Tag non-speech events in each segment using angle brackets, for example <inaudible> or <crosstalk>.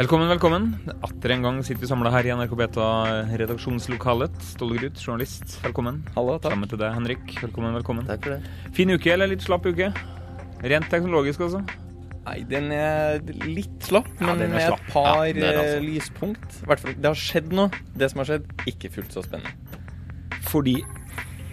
Velkommen, velkommen. Atter en gang sitter vi samla her i NRK Beta-redaksjonslokalet. Ståle Grut, journalist, velkommen. Hallo, takk. Sammen til deg, Henrik. Velkommen, velkommen. Takk for det. Fin uke, eller litt slapp uke? Rent teknologisk, altså. Nei, den er litt slapp, Ja, men med slapp. et par Ja, det er altså. eh, lyspunkt. I hvert fall, det har skjedd noe. Det som har skjedd, ikke fullt så spennende. Fordi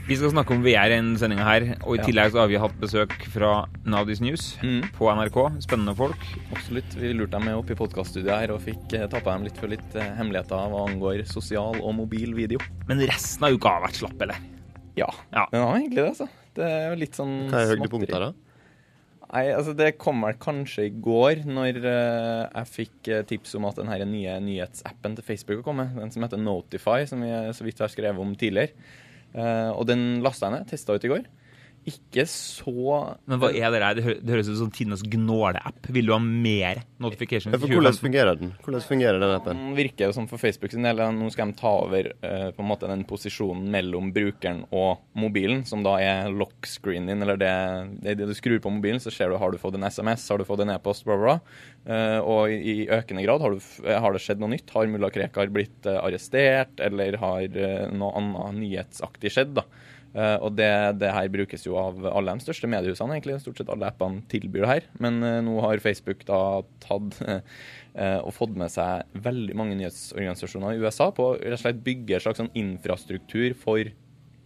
vi skal snakke om VR i denne sendinga her, og i Ja. tillegg så har vi hatt besøk fra Nowdies News Mm. på NRK. Spennende folk. Absolutt. Vi lurte dem med opp i podkaststudioet her og fikk eh, tappa dem litt for litt eh, hemmeligheter hva angår sosial og mobil video. Men resten av uka har vært slapp, eller? Ja, Ja. den har egentlig det, altså. Det er jo litt sånn Hva er høydepunktet, da? Nei, altså Det kom vel kanskje i går, når eh, jeg fikk tips om at den nye nyhetsappen til Facebook har kommet. Den som heter Notify, som vi så vidt har skrevet om tidligere. Eh, og den lasta jeg ned. Testa ut i går. Ikke så Men hva er det der? Det, høres ut som Tinnas gnåle-app. Vil du ha mer notifications? Ja, for hvordan fungerer den? Hvordan fungerer den appen? Den virker jo som for Facebook sin del. Nå skal de ta over eh, på en måte den posisjonen mellom brukeren og mobilen, som da er lock screen din, eller det, det, det du skrur på mobilen, så ser du har du fått en SMS, har du fått en e-post, bla, bla. Eh, og i, i økende grad har, du, har det skjedd noe nytt. Har mulla Krekar blitt eh, arrestert, eller har eh, noe annet nyhetsaktig skjedd, da. Eh, og det, det her brukes jo av alle de største mediehusene, egentlig. Stort sett alle appene tilbyr det her. Men eh, nå har Facebook da tatt <laughs> eh, og fått med seg veldig mange nyhetsorganisasjoner i USA på å bygge en slags sånn infrastruktur for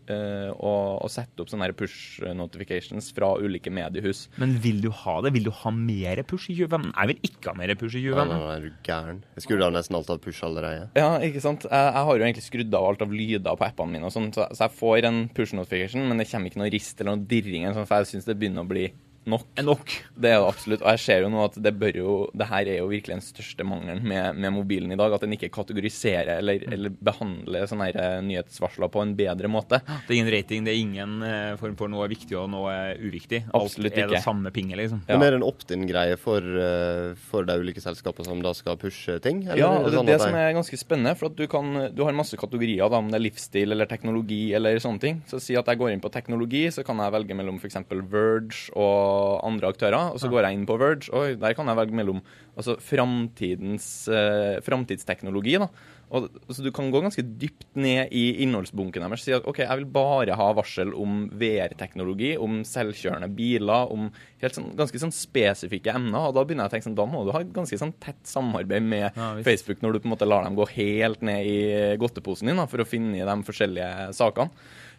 eh, å, å sette opp sånne push notifications fra ulike mediehus. Men vil du ha det? Vil du ha mer push i 2015? Jeg vil ikke ha mer push i Nei, 2015. nei, nei, er du gæren? Jeg skrudde av nesten alt av push allerede. Ja, ikke sant. Jeg, jeg har jo egentlig skrudd av alt av lyder på appene mine, og sånn, så, så jeg får en push notification, men det kommer ikke noe rist eller noe dirring, sånn, for jeg syns det begynner å bli nok. Er nok. Det er det absolutt. Og jeg ser jo nå at det bør jo Det her er jo virkelig den største mangelen med, med mobilen i dag. At den ikke kategoriserer eller, eller behandler sånne her eh, nyhetsvarsler på en bedre måte. Det er ingen rating, det er ingen eh, form for noe viktig og noe uviktig. Absolutt Alt er det samme pinget, liksom. Ja. Det er mer en opt-in-greie for, eh, for de ulike selskapene som da skal pushe ting? Eller Ja, er det er sånn det som er ganske spennende. For at du, kan, du har masse kategorier, da, om det er livsstil eller teknologi eller sånne ting. Så si at jeg går inn på teknologi, så kan jeg velge mellom f.eks. Verge og andre aktører. Og så går jeg inn på Verge, og der kan jeg velge mellom altså, framtidens eh, framtidsteknologi. da. Og, så du kan gå ganske dypt ned i innholdsbunken deres. Si at OK, jeg vil bare ha varsel om VR-teknologi, om selvkjørende biler, om helt sånn, ganske sånn spesifikke emner. Og da begynner jeg å tenke sånn, da må du ha ganske sånn tett samarbeid med Ja. Facebook når du på en måte lar dem gå helt ned i godteposen din da, for å finne de forskjellige sakene.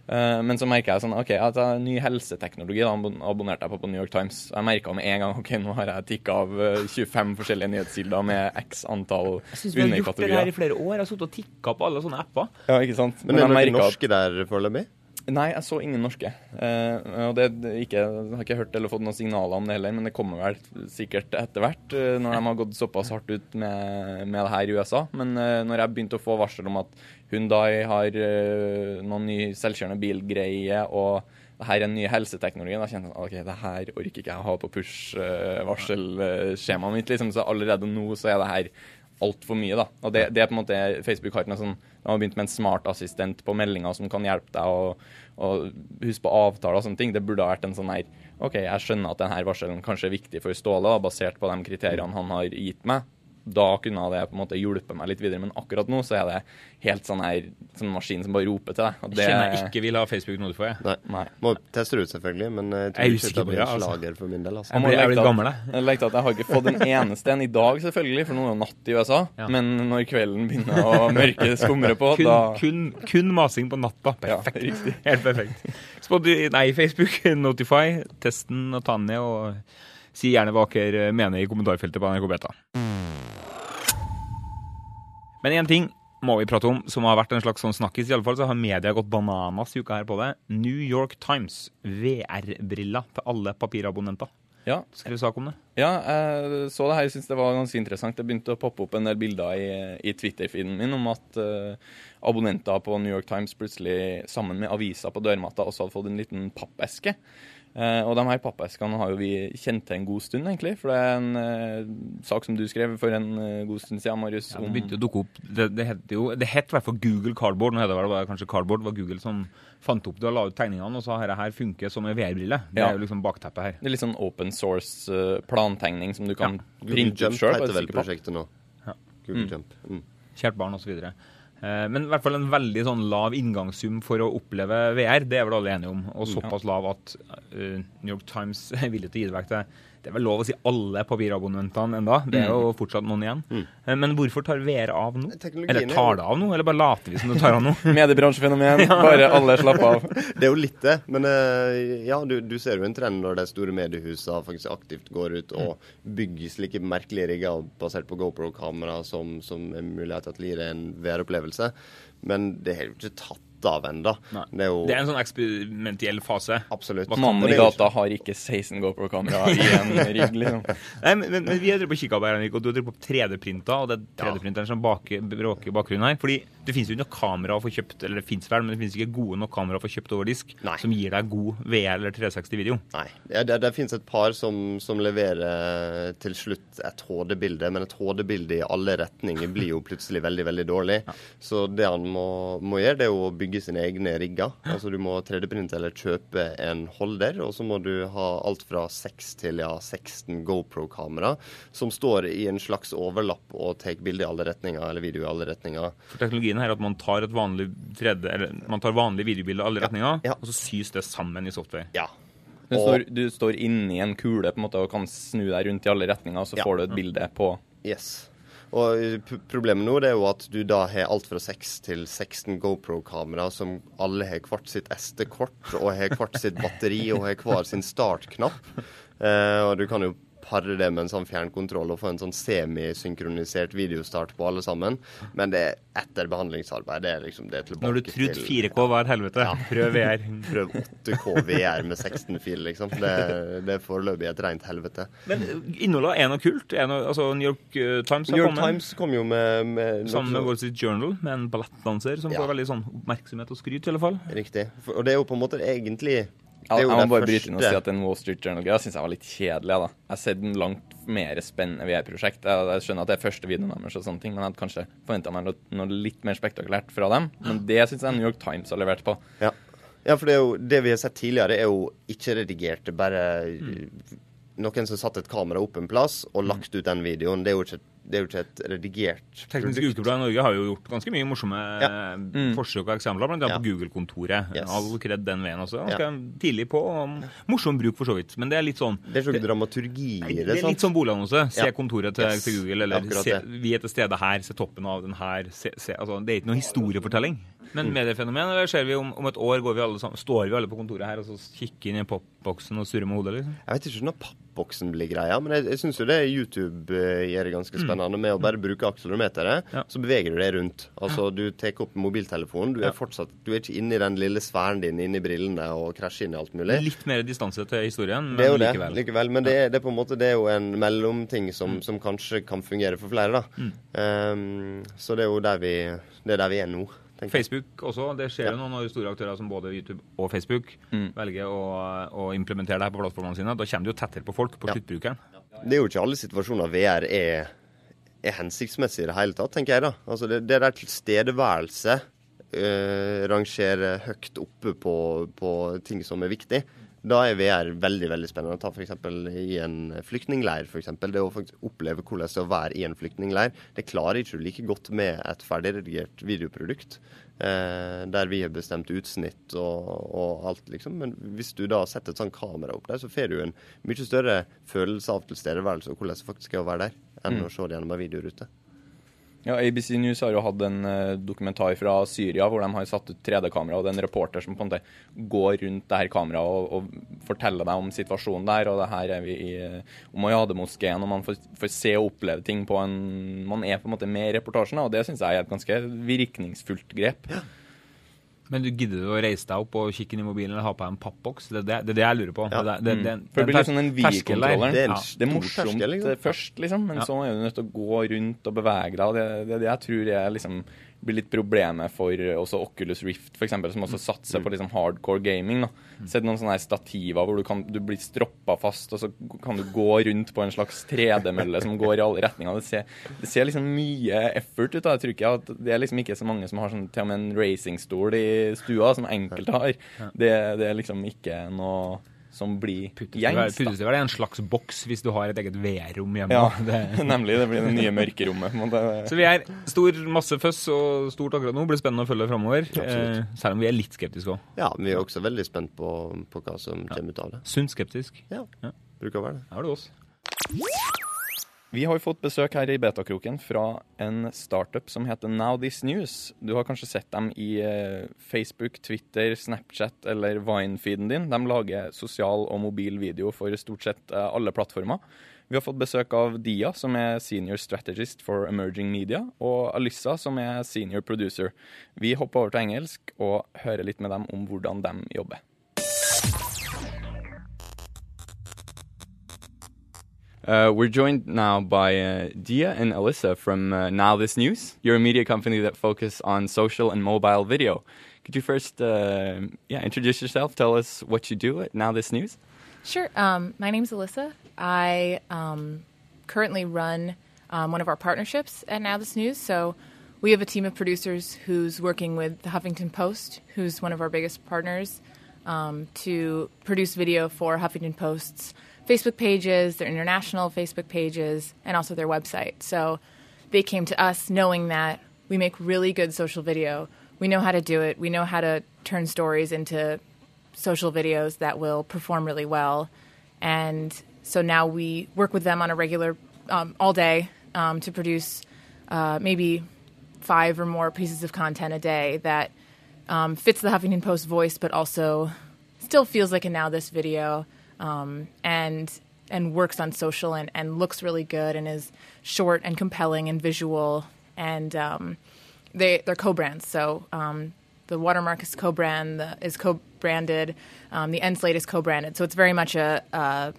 Eh, men så merker jeg sånn, ok, at jeg, ny helseteknologi da, abon- abonnerte jeg på på New York Times. Jeg merka med en gang ok, nå har jeg tikka av eh, 25 forskjellige nyhetskilder med x antall Jeg syns vi har gjort det her i flere år. Jeg har sittet og tikka på alle sånne apper. Ja, ikke sant? Men er det jeg noen merket at- norske der foreløpig? Nei, jeg så ingen norske. Eh, og det, ikke, jeg har ikke hørt eller fått noen signaler om det heller, men det kommer vel sikkert etter hvert, eh, når de har gått såpass hardt ut med, med det her i USA. Men eh, når jeg begynte å få varsel om at Hundai har noen ny selvkjørende bilgreie, og det her er en ny helseteknologi, da kjente jeg at ok, det her orker ikke jeg å ha på push-varselskjemaet mitt. liksom, Så allerede nå så er det her altfor mye, da. Og det, det er på en måte Facebook har ikke noe sånn De har begynt med en smartassistent på meldinga som kan hjelpe deg å, å huske på avtaler og sånne ting. Det burde ha vært en sånn her OK, jeg skjønner at denne varselen kanskje er viktig for Ståle, basert på de kriteriene han har gitt meg. Da kunne det på en måte hjulpet meg litt videre, men akkurat nå så er det helt sånn her sånn maskin som bare roper til deg. Og det, Kjenner jeg ikke vil ha Facebook Notify. jeg. Nei. Nei. Må teste det ut, selvfølgelig, men jeg Jeg tror ikke det blir en altså. slager for min del. altså. Jeg jeg, blir- gammel, jeg. Jeg at jeg har ikke fått en <laughs> eneste en i dag, selvfølgelig, for nå er det natt i USA. Ja. Men når kvelden begynner å mørke skumre på, Kun, da kun, kun masing på natta. Ja, Perfekt. riktig. Helt perfekt. Spot- nei, Facebook, <laughs> Notify, testen og Tanje og si gjerne hva dere mener i kommentarfeltet på NRK Beta. Men én ting må vi prate om, som har vært en slags sånn snakkis. I alle fall så har media gått bananas i uka her på det. New York Times, VR-briller til alle papirabonnenter. Ja, Skrev sak om det. Ja, jeg så det her, jeg synes det var ganske interessant. Det begynte å poppe opp en del bilder i, i Twitter-feeden min om at uh, abonnenter på New York Times plutselig sammen med aviser på dørmatta også hadde fått en liten pappeske. Eh, og de her pappeskene har jo vi kjent til en god stund, egentlig. For det er en eh, sak som du skrev for en eh, god stund siden, Marius. Ja, det begynte å dukke opp Det, det het jo Det het i hvert fall Google Cardboard. Nå heter det vel bare kanskje Cardboard. Det var Google som fant opp det og la ut tegningene og sa dette her funker som en VR-brille. Det Ja. er jo liksom bakteppet her. Det er litt sånn open source eh, plantegning som du kan Google printe ut Jump sjøl. heter vel prosjektet nå. Google Jump. Mm. Kjært barn osv. Eh, Men i hvert fall en veldig sånn lav inngangssum for å oppleve VR, det er vel alle enige om. Og såpass lav at eh, New York Times er villig til å gi det vekk til Det er vel lov å si alle papirabonnentene enda. Det er jo fortsatt noen igjen. Mm. Men hvorfor tar VR av nå? Eller er tar det av nå, eller bare later vi som det tar av nå? <laughs> Mediebransjefenomen. Bare alle slapper av. <laughs> Det er jo litt det, men eh, ja, du, du ser jo en trend når de store mediehusene faktisk aktivt går ut og bygger slike merkelige rigger basert på GoPro-kamera som, som er mulighet til å gi deg en VR-opplevelse. Men det har jo ikke tatt av ennå. Det er jo Det er en sånn eksperimentell fase. absolutt Mannen i er gata har ikke 16 GoPro-kamera i en rigg, liksom. <laughs> Nei, men, men, vi har drevet på kikka på Henrik, og du har på 3D-printer, og det er 3D-printeren som bråker i bakgrunnen her. Fordi det finnes jo ikke noe kamera å få kjøpt, eller det finnes vel, men det finnes ikke gode nok kamera å få kjøpt over disk Nei. som gir deg god VR eller 360-video. Nei. Ja, det, det finnes et par som, som leverer til slutt et HD-bilde, men et HD-bilde i alle retninger blir jo plutselig veldig veldig dårlig. Så det han må, må gjøre, det er jo å bygge sine egne rigger. Altså Du må 3D-printe eller kjøpe en holder, og så må du ha alt fra 6 til ja, 16 GoPro-kamera som står i en slags overlapp og tar bilde i alle retninger, eller video i alle retninger. For teknologien her er at man tar et vanlig 3D, eller man tar vanlig videobilde i alle retninger, ja. og så sys det sammen i software. Ja. Du står, du står inni en kule på en måte og kan snu deg rundt i alle retninger, og så Ja. får du et bilde på Yes. Og problemet nå det er jo at du da har alt fra 6 til 16 GoPro-kamera som alle har hvert sitt SD-kort og har hvert sitt batteri og har hver sin startknapp. Eh, og du kan jo pare det med en sånn fjernkontroll og få en sånn semisynkronisert videostart på alle sammen. Men det er etter behandlingsarbeid. Det er liksom det tilbake tilbake Når du trodde til 4K var helvete, prøv VR. <laughs> Prøv 8K VR med 16 fil, liksom. Det, det er foreløpig et rent helvete. Men eh, innholdet er noe kult. Er noe, altså New York eh, Times har New York kommet Times kom jo med, med sammen med Wall Street Journal med en ballettdanser som Ja. får veldig sånn oppmerksomhet og skryt, i alle fall. Riktig. For, og det er jo på en måte egentlig Jeg, jeg må bare bryte inn og si at den Wall Street Journal-greia syns jeg var litt kjedelig. da. Jeg har sett den langt mer spennende VR-prosjekt. Jeg, jeg skjønner at det er første videoen deres, og sånne ting, men jeg hadde kanskje forventa meg noe, litt mer spektakulært fra dem. Men det syns jeg New York Times har levert på. Ja. ja, for det, er jo, det vi har sett tidligere, er jo ikke redigert. Bare noen som satt et kamera opp en plass og lagt ut den videoen. Det er jo ikke, det er jo ikke et redigert Teknisk. Ukeblad i Norge har jo gjort ganske mye morsomme Ja. mm. forsøk og eksempler, annet Ja. på Google-kontoret. Yes. All kred den veien også. Ja. Tidlig på. Morsom bruk, for så vidt. Men det er litt sånn Det er ikke dramaturgi i det det. er litt sånn boligannonse. Se Ja. kontoret til, Yes. til Google, eller se, vi er til stede her, se toppen av den her. Se, se, altså, det er ikke noe historiefortelling. Men Mm. mediefenomen eller ser vi om, om et år går vi alle sammen, står vi alle på kontoret her og så kikker inn i popboksen og surrer med hodet. liksom. Jeg vet ikke når pappboksen blir greia, men jeg, jeg syns jo det YouTube eh, gjør det ganske spennende. Med å bare bruke akselerometeret, Ja. så beveger du deg rundt. Altså, du tar opp mobiltelefonen. Du er fortsatt Du er ikke inne i den lille sfæren din, inne i brillene og krasjer inn i alt mulig. Litt mer distanse til historien, men Det er jo det, likevel. likevel. Men det det er på en måte det er jo en mellomting som, som kanskje kan fungere for flere. da. Um, så det er jo der vi, det er der vi er nå. Tenker jeg. Facebook også. Det skjer jo nå når store aktører som både YouTube og Facebook velger å, å implementere det her på plattformene sine. Da kommer du jo tettere på folk, på Ja. sluttbrukeren. Det er jo ikke alle situasjoner VR er, er hensiktsmessig i det hele tatt, tenker jeg da. Altså det, det der tilstedeværelse øh, rangerer høyt oppe på, på ting som er viktig. Da er VR veldig veldig spennende. Ta f.eks. i en flyktningleir. For eksempel. det å oppleve hvordan det er å være i en flyktningleir, det klarer ikke du like godt med et ferdigredigert videoprodukt. Eh, der vi har bestemt utsnitt og, og alt, liksom. Men hvis du da setter et sånt kamera opp der, så får du en mye større følelse av tilstedeværelse og hvordan det faktisk er å være der, enn å se det gjennom en videorute. Ja, ABC News har jo hatt en eh, dokumentar fra Syria hvor de har satt ut 3D-kamera, og det er en reporter som på en måte går rundt det her kameraet og, og forteller deg om situasjonen der. Og det her er vi i uh, Mojade-moskeen, og man får, får se og oppleve ting på en Man er på en måte med i reportasjen, og det syns jeg er et ganske virkningsfullt grep. Men du gidder du å reise deg opp og kikke inn i mobilen eller ha på deg en pappboks? Det er det, det, er det jeg lurer på. Ja. Det, det, det, For det blir litt sånn den. Det er en Ja. Det er morsomt terskel, liksom. først, liksom, men Ja. så er du nødt til å gå rundt og bevege deg. og Det det er det jeg tror er liksom blir litt problemet for også Oculus Rift, eksempel, som også satser på liksom hardcore gaming. da. Sett noen sånne stativer hvor du, kan, du blir stroppa fast, og så kan du gå rundt på en slags 3D-mølle som går i alle retninger. Det ser, det ser liksom mye effort ut. da. Jeg tror ikke at Det er liksom ikke så mange som har sånn, til og med en racingstol i stua, som enkelte har. Det, det er liksom ikke noe som blir gjengs. puttes er en slags boks hvis du har et eget VR-rom hjemme. Ja, Det, <laughs> nemlig. Det blir det nye mørkerommet. <laughs> så vi er stor, masse føss og stort akkurat nå. Blir spennende å følge framover. Eh, selv om vi er litt skeptiske òg. Ja, men vi er også veldig spent på, på hva som kommer ut av det. Sunt skeptisk. Ja, Ja. bruker å være det. Her har du oss. Vi har fått besøk her i Betakroken fra en startup som heter Now This News. Du har kanskje sett dem i eh, Facebook, Twitter, Snapchat eller Vine-feeden din. De lager sosial og mobil video for stort sett eh, alle plattformer. Vi har fått besøk av Dia, som er senior strategist for emerging media, og Alyssa, som er senior producer. Vi hopper over til engelsk og hører litt med dem om hvordan de jobber. Uh, we're joined now by uh, Dhiya and Alyssa from uh, Now This News. You're a media company that focus on social and mobile video. Could you first, uh, yeah, introduce yourself? Tell us what you do at Now This News. Sure. Um, my name's Alyssa. I um, currently run um, one of our partnerships at Now This News. So we have a team of producers who's working with the Huffington Post, who's one of our biggest partners, um, to produce video for Huffington Post's Facebook pages, their international Facebook pages, and also their website. So they came to us knowing that we make really good social video. We know how to do it. We know how to turn stories into social videos that will perform really well. And so now we work with them on a regular, um, all day, um, to produce uh, maybe five or more pieces of content a day that um, fits the Huffington Post voice, but also still feels like a now this video, um, and and works on social and, and looks really good and is short and compelling and visual and um, they they're co-brands. So um, the watermark is co-brand, the, is co-branded, um, the end slate is co-branded. So it's very much a, a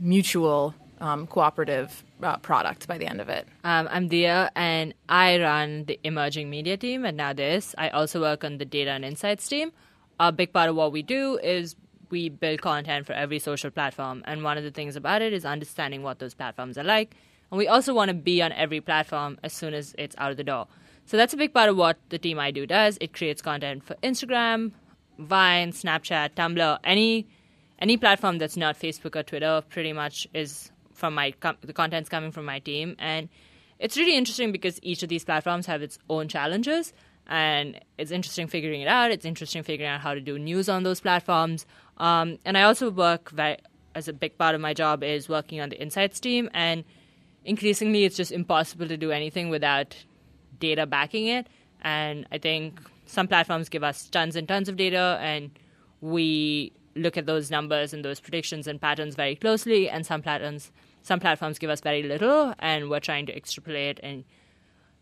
mutual um, cooperative uh, product by the end of it. Um, I'm Dhiya, and I run the emerging media team at This. I also work on the data and insights team. A big part of what we do is we build content for every social platform, and one of the things about it is understanding what those platforms are like. And we also want to be on every platform as soon as it's out of the door. So that's a big part of what the team I do does. It creates content for Instagram, Vine, Snapchat, Tumblr, any any platform that's not Facebook or Twitter. Pretty much is from my com- the content's coming from my team, and it's really interesting because each of these platforms have its own challenges, and it's interesting figuring it out. It's interesting figuring out how to do news on those platforms. Um, and I also work as a big part of my job is working on the insights team, and increasingly it's just impossible to do anything without data backing it. And I think some platforms give us tons and tons of data, and we look at those numbers and those predictions and patterns very closely. And some patterns, some platforms give us very little, and we're trying to extrapolate. And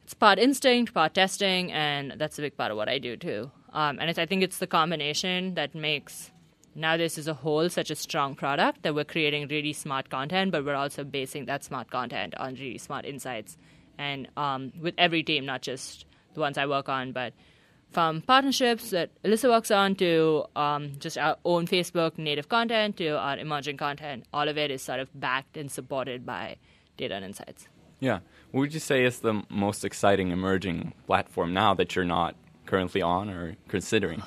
it's part instinct, part testing, and that's a big part of what I do too. Um, and I think it's the combination that makes now this is a whole such a strong product that we're creating really smart content, but we're also basing that smart content on really smart insights. And um, with every team, not just the ones I work on, but from partnerships that Alyssa works on to um, just our own Facebook native content to our emerging content, all of it is sort of backed and supported by data and insights. Yeah. What would you say is the most exciting emerging platform now that you're not currently on or considering?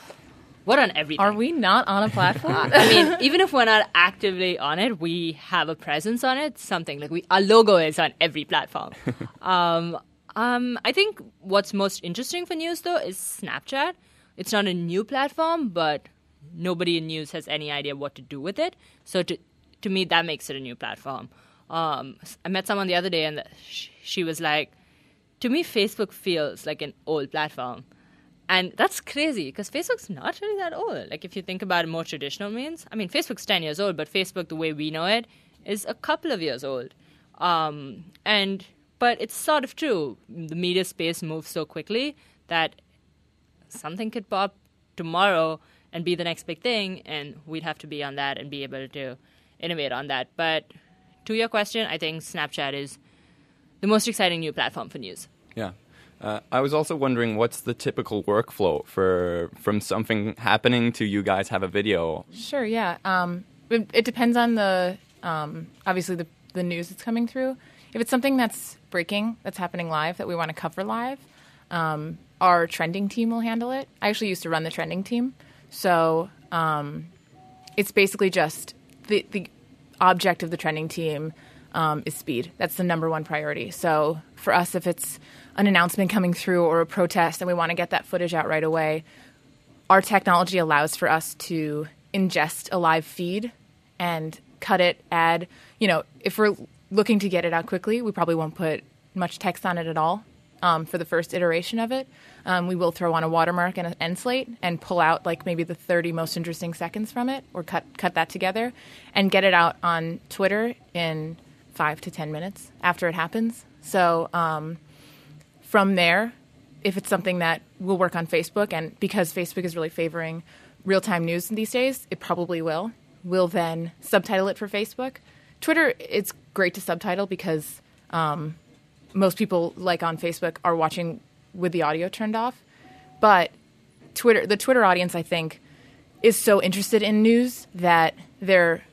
We're on everything. Are we not on a platform? <laughs> I mean, even if we're not actively on it, we have a presence on it. Something like we, our logo is on every platform. <laughs> um, um, I think what's most interesting for news though is Snapchat. It's not a new platform, but nobody in news has any idea what to do with it. So to to me, that makes it a new platform. Um, I met someone the other day, and sh- she was like, "To me, Facebook feels like an old platform." And that's crazy because Facebook's not really that old. Like, if you think about more traditional means, I mean, Facebook's 10 years old, but Facebook, the way we know it, is a couple of years old. Um, and, but it's sort of true. The media space moves so quickly that something could pop tomorrow and be the next big thing, and we'd have to be on that and be able to innovate on that. But to your question, I think Snapchat is the most exciting new platform for news. Yeah. Uh, I was also wondering what's the typical workflow for from something happening to you guys have a video. Sure, yeah. Um, it, it depends on the um, obviously the the news that's coming through. If it's something that's breaking, that's happening live, that we want to cover live, um, our trending team will handle it. I actually used to run the trending team, so um, it's basically just the the object of the trending team um, is speed. That's the number one priority. So for us, if it's an announcement coming through or a protest and we want to get that footage out right away, our technology allows for us to ingest a live feed and cut it, add, you know, if we're looking to get it out quickly, we probably won't put much text on it at all um, for the first iteration of it. Um, we will throw on a watermark and an end slate and pull out like maybe the 30 most interesting seconds from it or cut, cut that together and get it out on Twitter in five to 10 minutes after it happens. So um, from there, if it's something that will work on Facebook, and because Facebook is really favoring real time news these days, it probably will. We'll then subtitle it for Facebook. Twitter, it's great to subtitle because um, most people, like on Facebook, are watching with the audio turned off. But Twitter, the Twitter audience, I think, is so interested in news that they're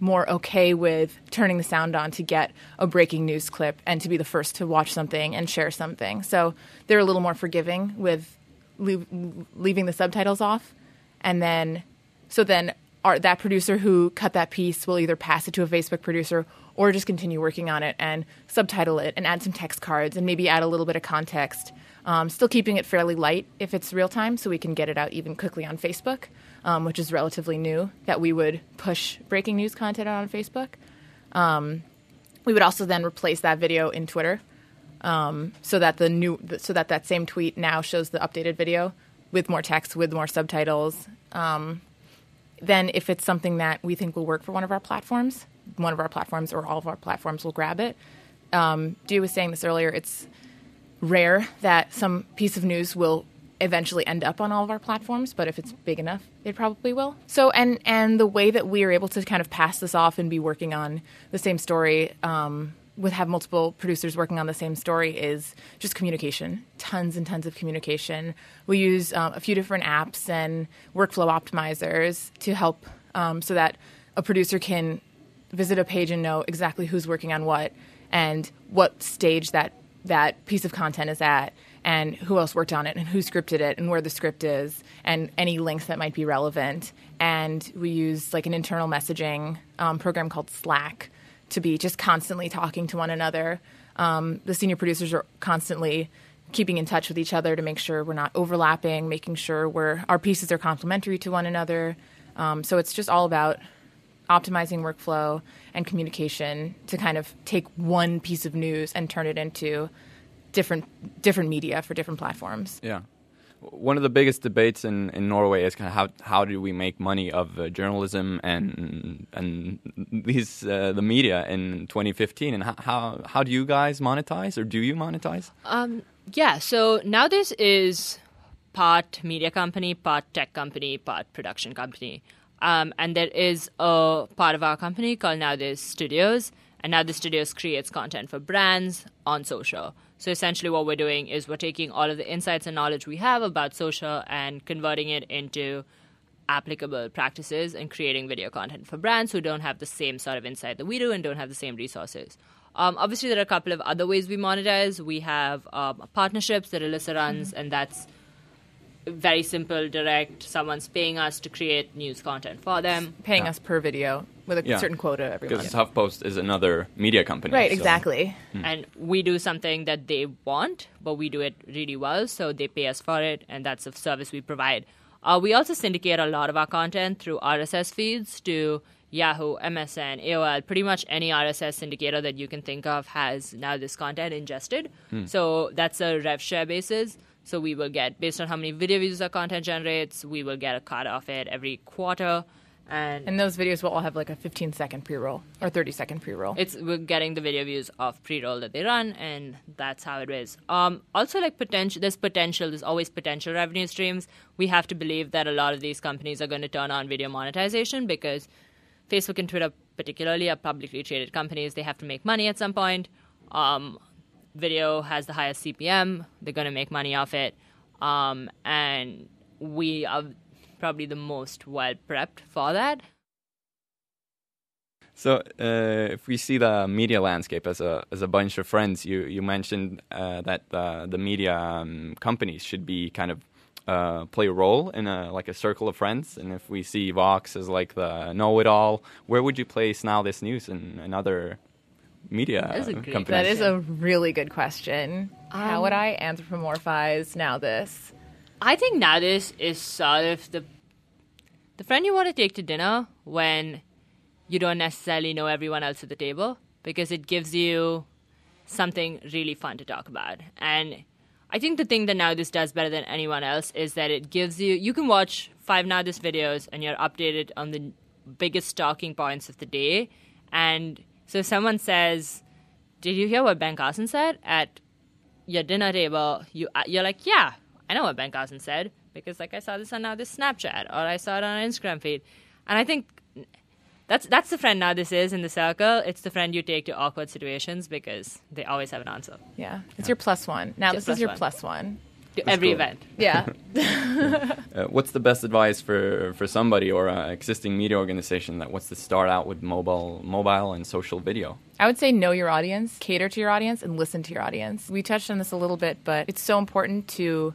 more okay with turning the sound on to get a breaking news clip and to be the first to watch something and share something. So they're a little more forgiving with leave, leaving the subtitles off. And then, so then our, that producer who cut that piece will either pass it to a Facebook producer or just continue working on it and subtitle it and add some text cards and maybe add a little bit of context. Um, still keeping it fairly light if it's real time so we can get it out even quickly on Facebook um, which is relatively new, that we would push breaking news content on Facebook. Um, we would also then replace that video in Twitter, um, so that the new, so that that same tweet now shows the updated video with more text, with more subtitles. Um, then, if it's something that we think will work for one of our platforms, one of our platforms or all of our platforms will grab it. Um, Dee was saying this earlier. It's rare that some piece of news will eventually end up on all of our platforms, but if it's big enough, it probably will. So, and and the way that we are able to kind of pass this off and be working on the same story, um, with have multiple producers working on the same story, is just communication. Tons and tons of communication. We use um, a few different apps and workflow optimizers to help um, so that a producer can visit a page and know exactly who's working on what and what stage that that piece of content is at and who else worked on it and who scripted it and where the script is and any links that might be relevant. And we use like an internal messaging um, program called Slack to be just constantly talking to one another. Um, the senior producers are constantly keeping in touch with each other to make sure we're not overlapping, making sure we're, our pieces are complementary to one another. Um, so it's just all about optimizing workflow and communication to kind of take one piece of news and turn it into different different media for different platforms. Yeah. One of the biggest debates in, in Norway is kind of how how do we make money of uh, journalism and and these uh, the media in 2015 and how how do you guys monetize or do you monetize? Um, yeah, so now this is part media company, part tech company, part production company. Um, and there is a part of our company called Now This Studios, and Now This Studios creates content for brands on social. So essentially, what we're doing is we're taking all of the insights and knowledge we have about social and converting it into applicable practices and creating video content for brands who don't have the same sort of insight that we do and don't have the same resources. Um, obviously, there are a couple of other ways we monetize. We have um, partnerships that Alyssa runs, mm-hmm. and that's very simple, direct. Someone's paying us to create news content for them. Paying yeah. us per video with a yeah. certain quota every month. Because HuffPost is another media company. Right, so. exactly. Hmm. And we do something that they want, but we do it really well, so they pay us for it, and that's a service we provide. Uh, we also syndicate a lot of our content through RSS feeds to Yahoo, MSN, AOL, pretty much any RSS syndicator that you can think of has now this content ingested. Hmm. So that's a rev share basis. So we will get, based on how many video views our content generates, we will get a cut of it every quarter. And, and those videos will all have like a 15 second pre roll or 30 second pre roll. It's we're getting the video views of pre roll that they run, and that's how it is. Um, also, like potential, there's potential. There's always potential revenue streams. We have to believe that a lot of these companies are going to turn on video monetization because Facebook and Twitter, particularly, are publicly traded companies. They have to make money at some point. Um, video has the highest CPM. They're going to make money off it. Um, and we are probably the most well prepped for that. So, uh, if we see the media landscape as a as a bunch of friends, you you mentioned uh, that the the media um, companies should be kind of uh, play a role in a like a circle of friends? And if we see Vox as like the know-it-all, where would you place now this news and another media That is a great company? That is a really good question. How Um, would I anthropomorphize now this? I think now this is sort of the the friend you want to take to dinner when you don't necessarily know everyone else at the table because it gives you something really fun to talk about. And I think the thing that Now This does better than anyone else is that it gives you you can watch five Now This videos and you're updated on the biggest talking points of the day. And so if someone says, "Did you hear what Ben Carson said?" at your dinner table, you uh, you're like, yeah, I know what Ben Carson said because like I saw this on now this Snapchat or I saw it on an Instagram feed, and I think that's that's the friend now this is in the circle. It's the friend you take to awkward situations because they always have an answer Yeah, it's your plus one. Now Just this is your one. plus one. To every cool. event. <laughs> Yeah. Uh, what's the best advice for, for somebody or an existing media organization that wants to start out with mobile mobile and social video? I would say know your audience, cater to your audience, and listen to your audience. We touched on this a little bit, but it's so important to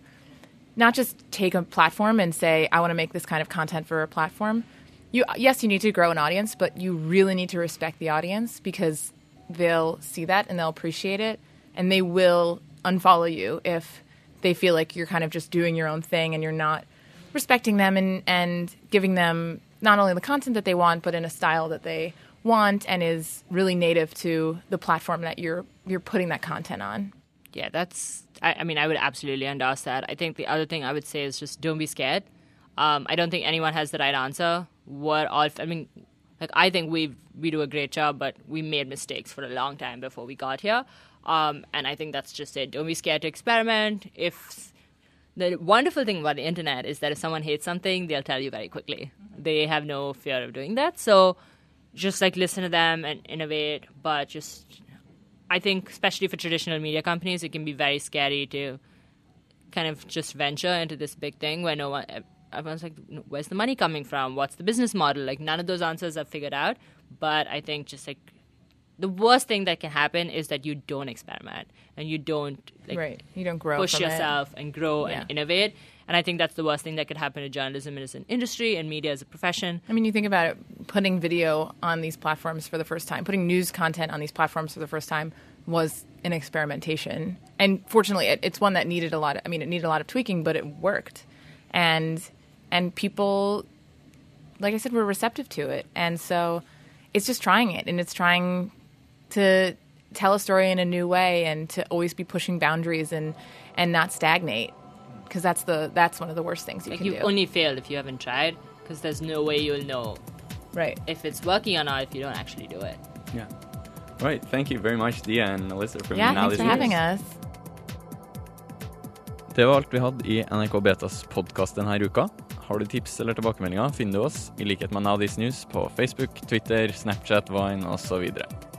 not just take a platform and say, I want to make this kind of content for a platform. You, yes, you need to grow an audience, but you really need to respect the audience because they'll see that and they'll appreciate it, and they will unfollow you if they feel like you're kind of just doing your own thing and you're not respecting them and, and giving them not only the content that they want, but in a style that they want and is really native to the platform that you're you're putting that content on. Yeah, that's. I, I mean, I would absolutely endorse that. I think the other thing I would say is just don't be scared. Um, I don't think anyone has the right answer. What all? I mean, like I think we we do a great job, but we made mistakes for a long time before we got here. Um, and I think that's just it. Don't be scared to experiment. If the wonderful thing about the internet is that if someone hates something, they'll tell you very quickly. They have no fear of doing that. So just like listen to them and innovate, but just I think especially for traditional media companies, it can be very scary to kind of just venture into this big thing where no one everyone's like, where's the money coming from? What's the business model? Like none of those answers are figured out. But I think just like the worst thing that can happen is that you don't experiment and you don't like right. You don't grow push from it. yourself and grow Yeah. and innovate. And I think that's the worst thing that could happen to journalism as an industry and media as a profession. I mean, you think about it, putting video on these platforms for the first time, putting news content on these platforms for the first time was an experimentation. And fortunately, it, it's one that needed a lot of, I mean, it needed a lot of tweaking, but it worked. And and people like I said were receptive to it. And so it's just trying it and it's trying to tell a story in a new way and to always be pushing boundaries and and not stagnate because that's the that's one of the worst things you Like can you've do. only failed if you haven't tried because there's no way you'll know right. if it's working or not if you don't actually do it. Yeah. Right. Thank you very much, Dhiya and Alyssa, from Yeah, Now thanks This for having us. Det var alt vi hadde i NRK Betas podkast denne uka. Har du tips eller tilbakemeldinger, finner du oss i likhet med Now News på Facebook, Twitter, Snapchat, Vine osv.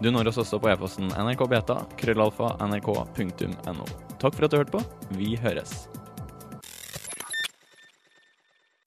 Du når oss også på e-posten nrkbeta, krøllalfa, nrk.no. Takk for at du hørte på. Vi høres.